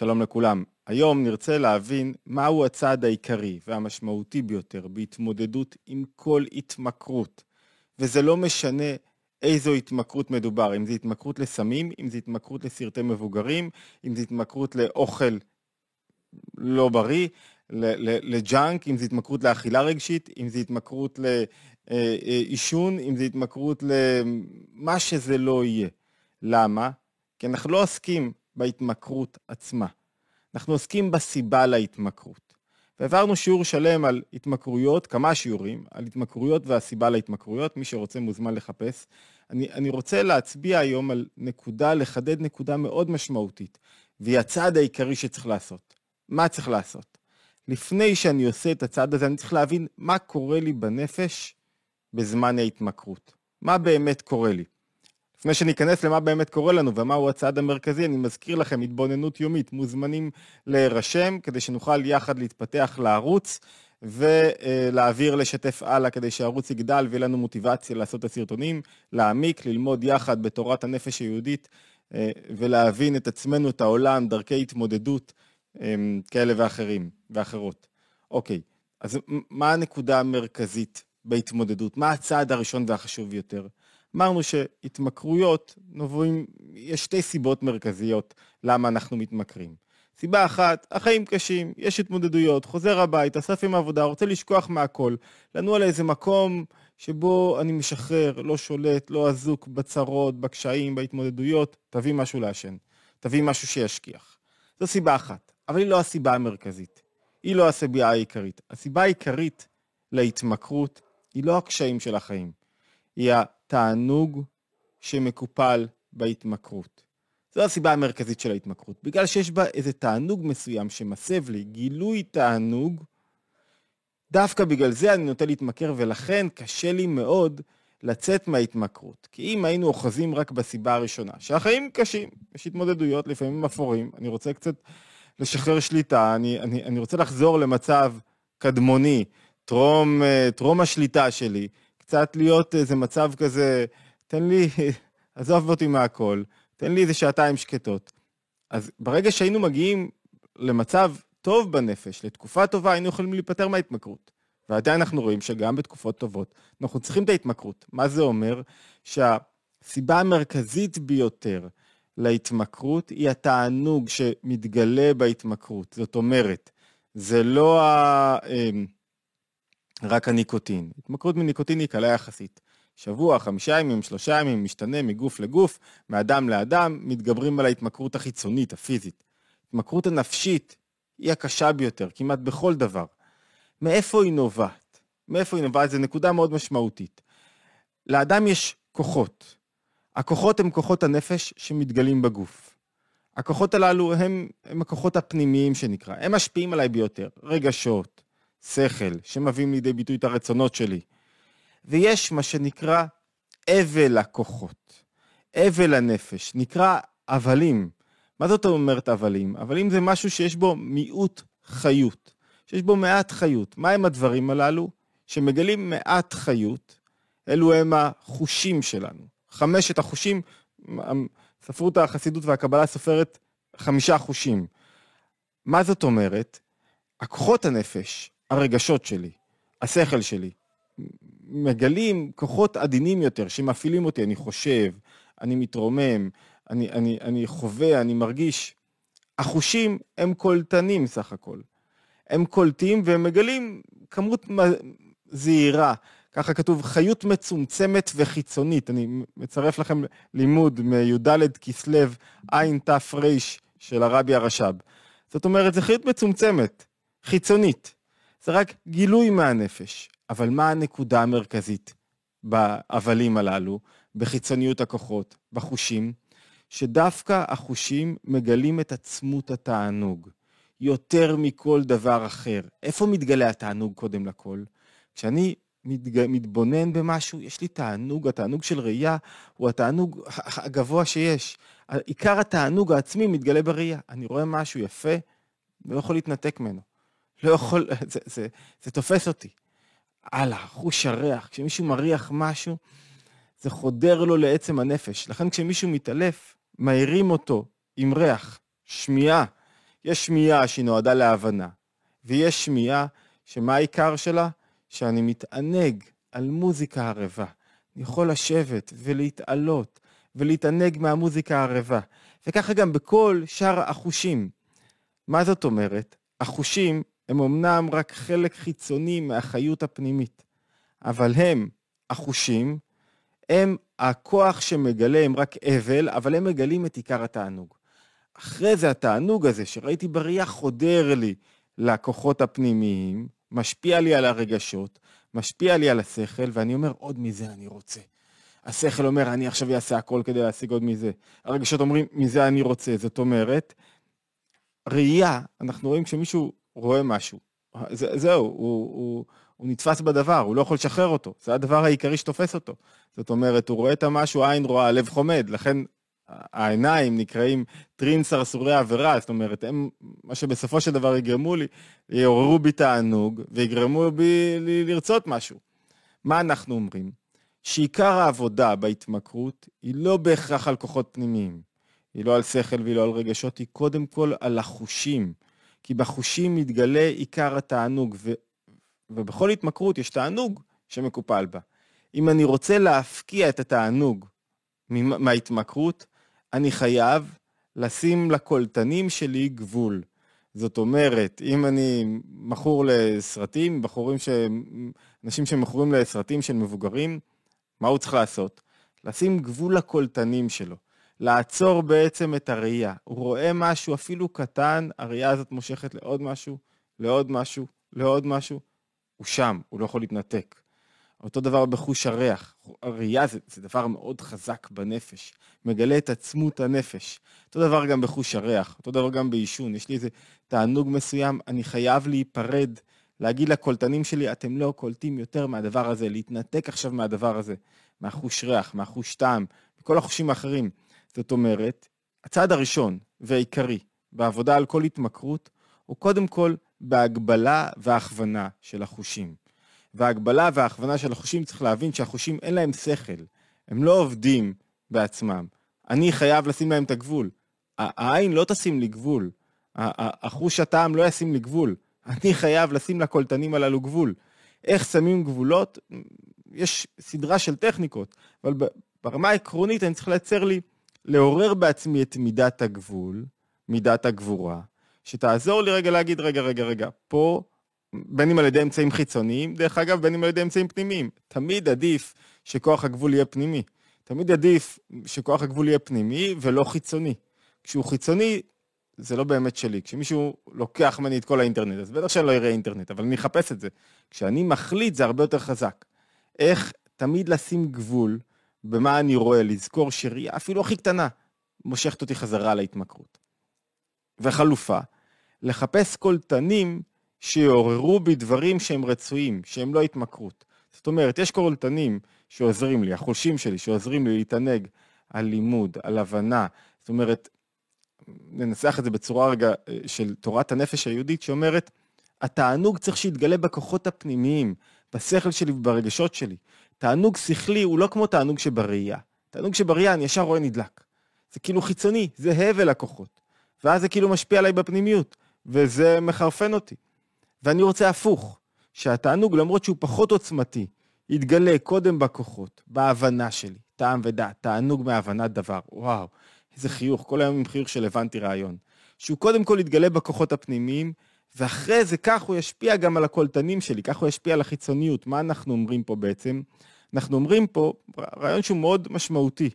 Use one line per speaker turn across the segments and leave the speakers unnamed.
שלום לכולם. היום נרצה להבין מהו הצעד העיקרי והמשמעותי ביותר בהתמודדות עם כל התמכרות. וזה לא משנה איזו התמכרות מדובר, אם זו התמכרות לסמים, אם זו התמכרות לסרטי מבוגרים, אם זו התמכרות לאוכל לא בריא, לג'אנק, אם זו התמכרות לאכילה רגשית, אם זו התמכרות לעישון, אם זו התמכרות למה שזה לא יהיה. למה? כי אנחנו לא עוסקים בהתמכרות עצמה. אנחנו עוסקים בסיבה להתמכרות. והעברנו שיעור שלם על התמכרויות, כמה שיעורים, על התמכרויות והסיבה להתמכרויות, מי שרוצה מוזמן לחפש. אני, אני רוצה להצביע היום על נקודה, לחדד נקודה מאוד משמעותית, והיא הצעד העיקרי שצריך לעשות. מה צריך לעשות? לפני שאני עושה את הצעד הזה, אני צריך להבין מה קורה לי בנפש בזמן ההתמכרות. מה באמת קורה לי? לפני שניכנס למה באמת קורה לנו ומהו הצעד המרכזי, אני מזכיר לכם התבוננות יומית, מוזמנים להירשם כדי שנוכל יחד להתפתח לערוץ ולהעביר, לשתף הלאה כדי שהערוץ יגדל ויהיה לנו מוטיבציה לעשות את הסרטונים, להעמיק, ללמוד יחד בתורת הנפש היהודית אה, ולהבין את עצמנו, את העולם, דרכי התמודדות אה, כאלה ואחרים ואחרות. אוקיי, אז מה הנקודה המרכזית בהתמודדות? מה הצעד הראשון והחשוב יותר? אמרנו שהתמכרויות נובעים, יש שתי סיבות מרכזיות למה אנחנו מתמכרים. סיבה אחת, החיים קשים, יש התמודדויות, חוזר הביתה, סף עם העבודה, רוצה לשכוח מהכל, לנוע לאיזה מקום שבו אני משחרר, לא שולט, לא אזוק בצרות, בקשיים, בהתמודדויות, תביא משהו לעשן, תביא משהו שישכיח. זו סיבה אחת, אבל היא לא הסיבה המרכזית. היא לא הסיבה העיקרית. הסיבה העיקרית להתמכרות היא לא הקשיים של החיים, היא תענוג שמקופל בהתמכרות. זו הסיבה המרכזית של ההתמכרות. בגלל שיש בה איזה תענוג מסוים שמסב לי, גילוי תענוג, דווקא בגלל זה אני נוטה להתמכר, ולכן קשה לי מאוד לצאת מההתמכרות. כי אם היינו אוחזים רק בסיבה הראשונה, שהחיים קשים, יש התמודדויות, לפעמים אפורים, אני רוצה קצת לשחרר שליטה, אני, אני, אני רוצה לחזור למצב קדמוני, טרום, אה, טרום השליטה שלי, קצת להיות איזה מצב כזה, תן לי, עזוב אותי מהכל, תן לי איזה שעתיים שקטות. אז ברגע שהיינו מגיעים למצב טוב בנפש, לתקופה טובה, היינו יכולים להיפטר מההתמכרות. ועדיין אנחנו רואים שגם בתקופות טובות אנחנו צריכים את ההתמכרות. מה זה אומר? שהסיבה המרכזית ביותר להתמכרות היא התענוג שמתגלה בהתמכרות. זאת אומרת, זה לא ה... רק הניקוטין. התמכרות מניקוטין היא קלה יחסית. שבוע, חמישה ימים, שלושה ימים, משתנה מגוף לגוף, מאדם לאדם, מתגברים על ההתמכרות החיצונית, הפיזית. התמכרות הנפשית היא הקשה ביותר, כמעט בכל דבר. מאיפה היא נובעת? מאיפה היא נובעת? זו נקודה מאוד משמעותית. לאדם יש כוחות. הכוחות הם כוחות הנפש שמתגלים בגוף. הכוחות הללו הם, הם הכוחות הפנימיים שנקרא, הם משפיעים עליי ביותר. רגשות, שכל, שמביאים לידי ביטוי את הרצונות שלי. ויש מה שנקרא אבל הכוחות, אבל הנפש, נקרא הבלים. מה זאת אומרת הבלים? הבלים זה משהו שיש בו מיעוט חיות, שיש בו מעט חיות. מה הם הדברים הללו? שמגלים מעט חיות, אלו הם החושים שלנו. חמשת החושים, ספרות החסידות והקבלה סופרת חמישה חושים. מה זאת אומרת? הכוחות הנפש, הרגשות שלי, השכל שלי, מגלים כוחות עדינים יותר שמפעילים אותי, אני חושב, אני מתרומם, אני, אני, אני חווה, אני מרגיש. החושים הם קולטנים סך הכל. הם קולטים והם מגלים כמות זהירה. ככה כתוב, חיות מצומצמת וחיצונית. אני מצרף לכם לימוד מי"ד כסלו עתר של הרבי הרש"ב. זאת אומרת, זו חיות מצומצמת, חיצונית. זה רק גילוי מהנפש. אבל מה הנקודה המרכזית בהבלים הללו, בחיצוניות הכוחות, בחושים? שדווקא החושים מגלים את עצמות התענוג, יותר מכל דבר אחר. איפה מתגלה התענוג קודם לכל? כשאני מתג... מתבונן במשהו, יש לי תענוג, התענוג של ראייה הוא התענוג הגבוה שיש. עיקר התענוג העצמי מתגלה בראייה. אני רואה משהו יפה, לא יכול להתנתק ממנו. לא יכול, זה, זה, זה תופס אותי. הלאה, חוש הריח, כשמישהו מריח משהו, זה חודר לו לעצם הנפש. לכן כשמישהו מתעלף, מעירים אותו עם ריח, שמיעה, יש שמיעה שהיא נועדה להבנה, ויש שמיעה שמה העיקר שלה? שאני מתענג על מוזיקה ערבה. אני יכול לשבת ולהתעלות ולהתענג מהמוזיקה הערבה. וככה גם בכל שאר החושים. מה זאת אומרת? החושים הם אמנם רק חלק חיצוני מהחיות הפנימית, אבל הם, החושים, הם הכוח שמגלה, הם רק אבל, אבל הם מגלים את עיקר התענוג. אחרי זה התענוג הזה שראיתי בראייה חודר לי לכוחות הפנימיים, משפיע לי על הרגשות, משפיע לי על השכל, ואני אומר, עוד מזה אני רוצה. השכל אומר, אני עכשיו אעשה הכל כדי להשיג עוד מזה. הרגשות אומרים, מזה אני רוצה. זאת אומרת, ראייה, אנחנו רואים כשמישהו רואה משהו, זה, זהו, הוא, הוא, הוא נתפס בדבר, הוא לא יכול לשחרר אותו, זה הדבר העיקרי שתופס אותו. זאת אומרת, הוא רואה את המשהו, העין רואה, הלב חומד, לכן העיניים נקראים טרין סרסורי עבירה, זאת אומרת, הם, מה שבסופו של דבר יגרמו לי, יעוררו בי תענוג ויגרמו בי לרצות משהו. מה אנחנו אומרים? שעיקר העבודה בהתמכרות היא לא בהכרח על כוחות פנימיים, היא לא על שכל והיא לא על רגשות, היא קודם כל על החושים. כי בחושים מתגלה עיקר התענוג, ו... ובכל התמכרות יש תענוג שמקופל בה. אם אני רוצה להפקיע את התענוג מההתמכרות, אני חייב לשים לקולטנים שלי גבול. זאת אומרת, אם אני מכור לסרטים, בחורים ש... אנשים שמכורים לסרטים של מבוגרים, מה הוא צריך לעשות? לשים גבול לקולטנים שלו. לעצור בעצם את הראייה. הוא רואה משהו אפילו קטן, הראייה הזאת מושכת לעוד משהו, לעוד משהו, לעוד משהו. הוא שם, הוא לא יכול להתנתק. אותו דבר בחוש הריח. הראייה זה, זה דבר מאוד חזק בנפש, מגלה את עצמות הנפש. אותו דבר גם בחוש הריח, אותו דבר גם בעישון. יש לי איזה תענוג מסוים, אני חייב להיפרד, להגיד לקולטנים שלי, אתם לא קולטים יותר מהדבר הזה, להתנתק עכשיו מהדבר הזה, מהחוש ריח, מהחוש טעם, מכל החושים האחרים. זאת אומרת, הצעד הראשון והעיקרי בעבודה על כל התמכרות, הוא קודם כל בהגבלה והכוונה של החושים. וההגבלה וההכוונה של החושים, צריך להבין שהחושים אין להם שכל, הם לא עובדים בעצמם. אני חייב לשים להם את הגבול. העין לא תשים לי גבול, החוש הטעם לא ישים לי גבול. אני חייב לשים לקולטנים הללו גבול. איך שמים גבולות? יש סדרה של טכניקות, אבל ברמה העקרונית אני צריך לייצר לי, לעורר בעצמי את מידת הגבול, מידת הגבורה, שתעזור לי רגע להגיד, רגע, רגע, רגע, פה בין אם על ידי אמצעים חיצוניים, דרך אגב, בין אם על ידי אמצעים פנימיים. תמיד עדיף שכוח הגבול יהיה פנימי. תמיד עדיף שכוח הגבול יהיה פנימי ולא חיצוני. כשהוא חיצוני, זה לא באמת שלי. כשמישהו לוקח ממני את כל האינטרנט, אז בטח שאני לא אראה אינטרנט, אבל אני אחפש את זה. כשאני מחליט, זה הרבה יותר חזק. איך תמיד לשים גבול במה אני רואה, לזכור שראייה, אפילו הכי קטנה, מושכת אותי חזרה להתמכרות. וחלופה, לחפש קולטנים שיעוררו בי דברים שהם רצויים, שהם לא התמכרות. זאת אומרת, יש קולטנים שעוזרים לי, החושים שלי שעוזרים לי להתענג על לימוד, על הבנה. זאת אומרת, ננסח את זה בצורה רגע אה, של תורת הנפש היהודית שאומרת, התענוג צריך שיתגלה בכוחות הפנימיים, בשכל שלי וברגשות שלי. תענוג שכלי הוא לא כמו תענוג שבראייה. תענוג שבראייה אני ישר רואה נדלק. זה כאילו חיצוני, זה הבל הכוחות. ואז זה כאילו משפיע עליי בפנימיות, וזה מחרפן אותי. ואני רוצה הפוך, שהתענוג, למרות שהוא פחות עוצמתי, יתגלה קודם בכוחות, בהבנה שלי, טעם ודעת, תענוג מהבנת דבר. וואו, איזה חיוך, כל היום עם חיוך של הבנתי רעיון. שהוא קודם כל יתגלה בכוחות הפנימיים, ואחרי זה כך הוא ישפיע גם על הקולטנים שלי, כך הוא ישפיע על החיצוניות. מה אנחנו אומרים פה בעצם? אנחנו אומרים פה רעיון שהוא מאוד משמעותי.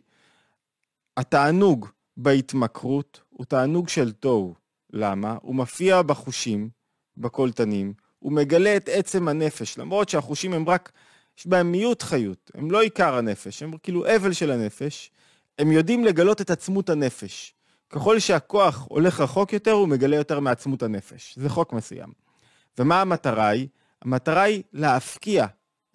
התענוג בהתמכרות הוא תענוג של תוהו. למה? הוא מופיע בחושים, בקולטנים, הוא מגלה את עצם הנפש, למרות שהחושים הם רק, יש בהם מיעוט חיות, הם לא עיקר הנפש, הם כאילו אבל של הנפש, הם יודעים לגלות את עצמות הנפש. ככל שהכוח הולך רחוק יותר, הוא מגלה יותר מעצמות הנפש. זה חוק מסוים. ומה המטרה היא? המטרה היא להפקיע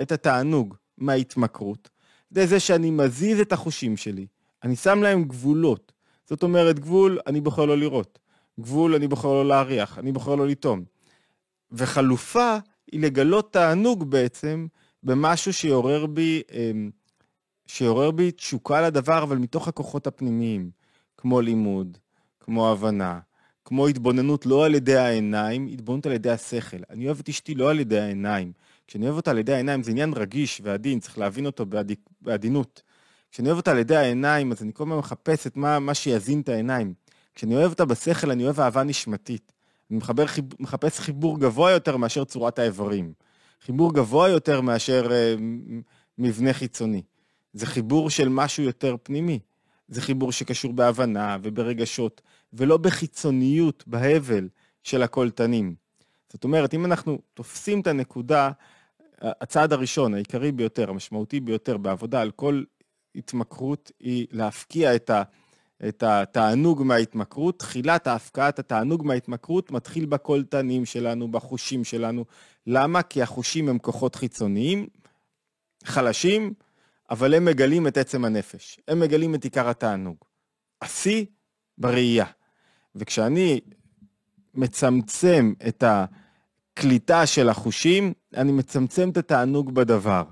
את התענוג מההתמכרות, זה זה שאני מזיז את החושים שלי, אני שם להם גבולות. זאת אומרת, גבול, אני בוחר לא לראות. גבול, אני בוחר לא להריח, אני בוחר לא לטעום. וחלופה היא לגלות תענוג בעצם במשהו שיעורר בי, אמ, שיעורר בי תשוקה לדבר, אבל מתוך הכוחות הפנימיים, כמו לימוד, כמו הבנה, כמו התבוננות לא על ידי העיניים, התבוננות על ידי השכל. אני אוהב את אשתי לא על ידי העיניים. כשאני אוהב אותה על ידי העיניים זה עניין רגיש ועדין, צריך להבין אותו בעד... בעדינות. כשאני אוהב אותה על ידי העיניים, אז אני כל הזמן מחפש את מה, מה שיזין את העיניים. כשאני אוהב אותה בשכל, אני אוהב אהבה נשמתית. אני מחבר, מחפש חיבור גבוה יותר מאשר צורת האיברים. חיבור גבוה יותר מאשר אה, מבנה חיצוני. זה חיבור של משהו יותר פנימי. זה חיבור שקשור בהבנה וברגשות, ולא בחיצוניות, בהבל של הקולטנים. זאת אומרת, אם אנחנו תופסים את הנקודה, הצעד הראשון, העיקרי ביותר, המשמעותי ביותר בעבודה על כל התמכרות, היא להפקיע את, ה, את התענוג מההתמכרות. תחילת ההפקעת התענוג מההתמכרות מתחיל בקולטנים שלנו, בחושים שלנו. למה? כי החושים הם כוחות חיצוניים, חלשים, אבל הם מגלים את עצם הנפש. הם מגלים את עיקר התענוג. השיא בראייה. וכשאני מצמצם את הקליטה של החושים, אני מצמצם את התענוג בדבר.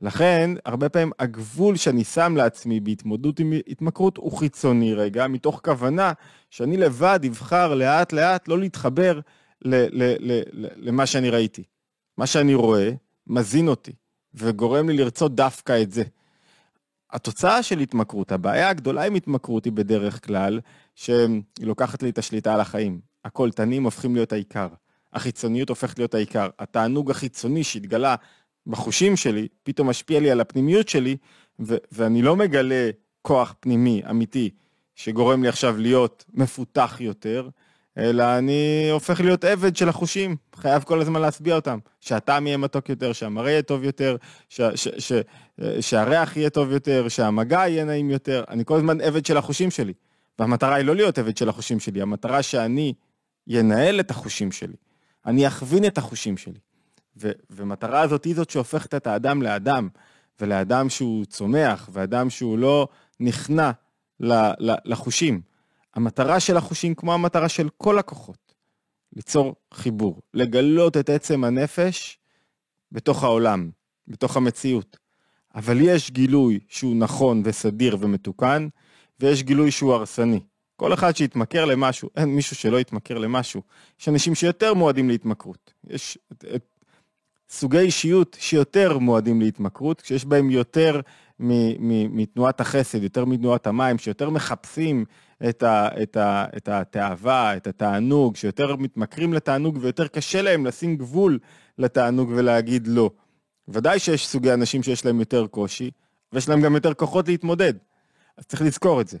לכן, הרבה פעמים הגבול שאני שם לעצמי בהתמודדות עם התמכרות הוא חיצוני רגע, מתוך כוונה שאני לבד אבחר לאט לאט לא להתחבר ל- ל- ל- למה שאני ראיתי. מה שאני רואה מזין אותי וגורם לי לרצות דווקא את זה. התוצאה של התמכרות, הבעיה הגדולה עם התמכרות היא בדרך כלל שהיא לוקחת לי את השליטה על החיים. הקולטנים הופכים להיות העיקר. החיצוניות הופכת להיות העיקר. התענוג החיצוני שהתגלה בחושים שלי, פתאום משפיע לי על הפנימיות שלי, ו- ואני לא מגלה כוח פנימי אמיתי שגורם לי עכשיו להיות מפותח יותר, אלא אני הופך להיות עבד של החושים, חייב כל הזמן להשביע אותם. שהטעם יהיה מתוק יותר, שהמראה יהיה טוב יותר, ש- ש- ש- שהריח יהיה טוב יותר, שהמגע יהיה נעים יותר. אני כל הזמן עבד של החושים שלי. והמטרה היא לא להיות עבד של החושים שלי, המטרה שאני ינהל את החושים שלי. אני אכווין את החושים שלי. ו- ומטרה הזאת היא זאת שהופכת את האדם לאדם, ולאדם שהוא צומח, ואדם שהוא לא נכנע לחושים. המטרה של החושים כמו המטרה של כל הכוחות, ליצור חיבור, לגלות את עצם הנפש בתוך העולם, בתוך המציאות. אבל יש גילוי שהוא נכון וסדיר ומתוקן, ויש גילוי שהוא הרסני. כל אחד שיתמכר למשהו, אין מישהו שלא יתמכר למשהו. יש אנשים שיותר מועדים להתמכרות. יש את, את סוגי אישיות שיותר מועדים להתמכרות, כשיש בהם יותר מתנועת החסד, יותר מתנועת המים, שיותר מחפשים את, ה, את, ה, את התאווה, את התענוג, שיותר מתמכרים לתענוג ויותר קשה להם לשים גבול לתענוג ולהגיד לא. ודאי שיש סוגי אנשים שיש להם יותר קושי, ויש להם גם יותר כוחות להתמודד. אז צריך לזכור את זה.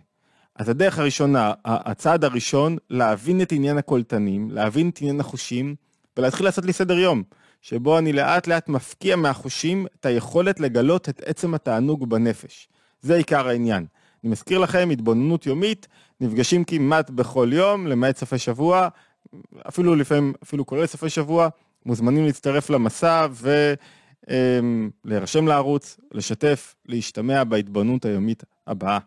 אז הדרך הראשונה, הצעד הראשון, להבין את עניין הקולטנים, להבין את עניין החושים, ולהתחיל לעשות לי סדר יום. שבו אני לאט לאט מפקיע מהחושים את היכולת לגלות את עצם התענוג בנפש. זה עיקר העניין. אני מזכיר לכם, התבוננות יומית, נפגשים כמעט בכל יום, למעט סופי שבוע, אפילו לפעמים, אפילו כולל סופי שבוע, מוזמנים להצטרף למסע ולהירשם לערוץ, לשתף, להשתמע בהתבוננות היומית הבאה.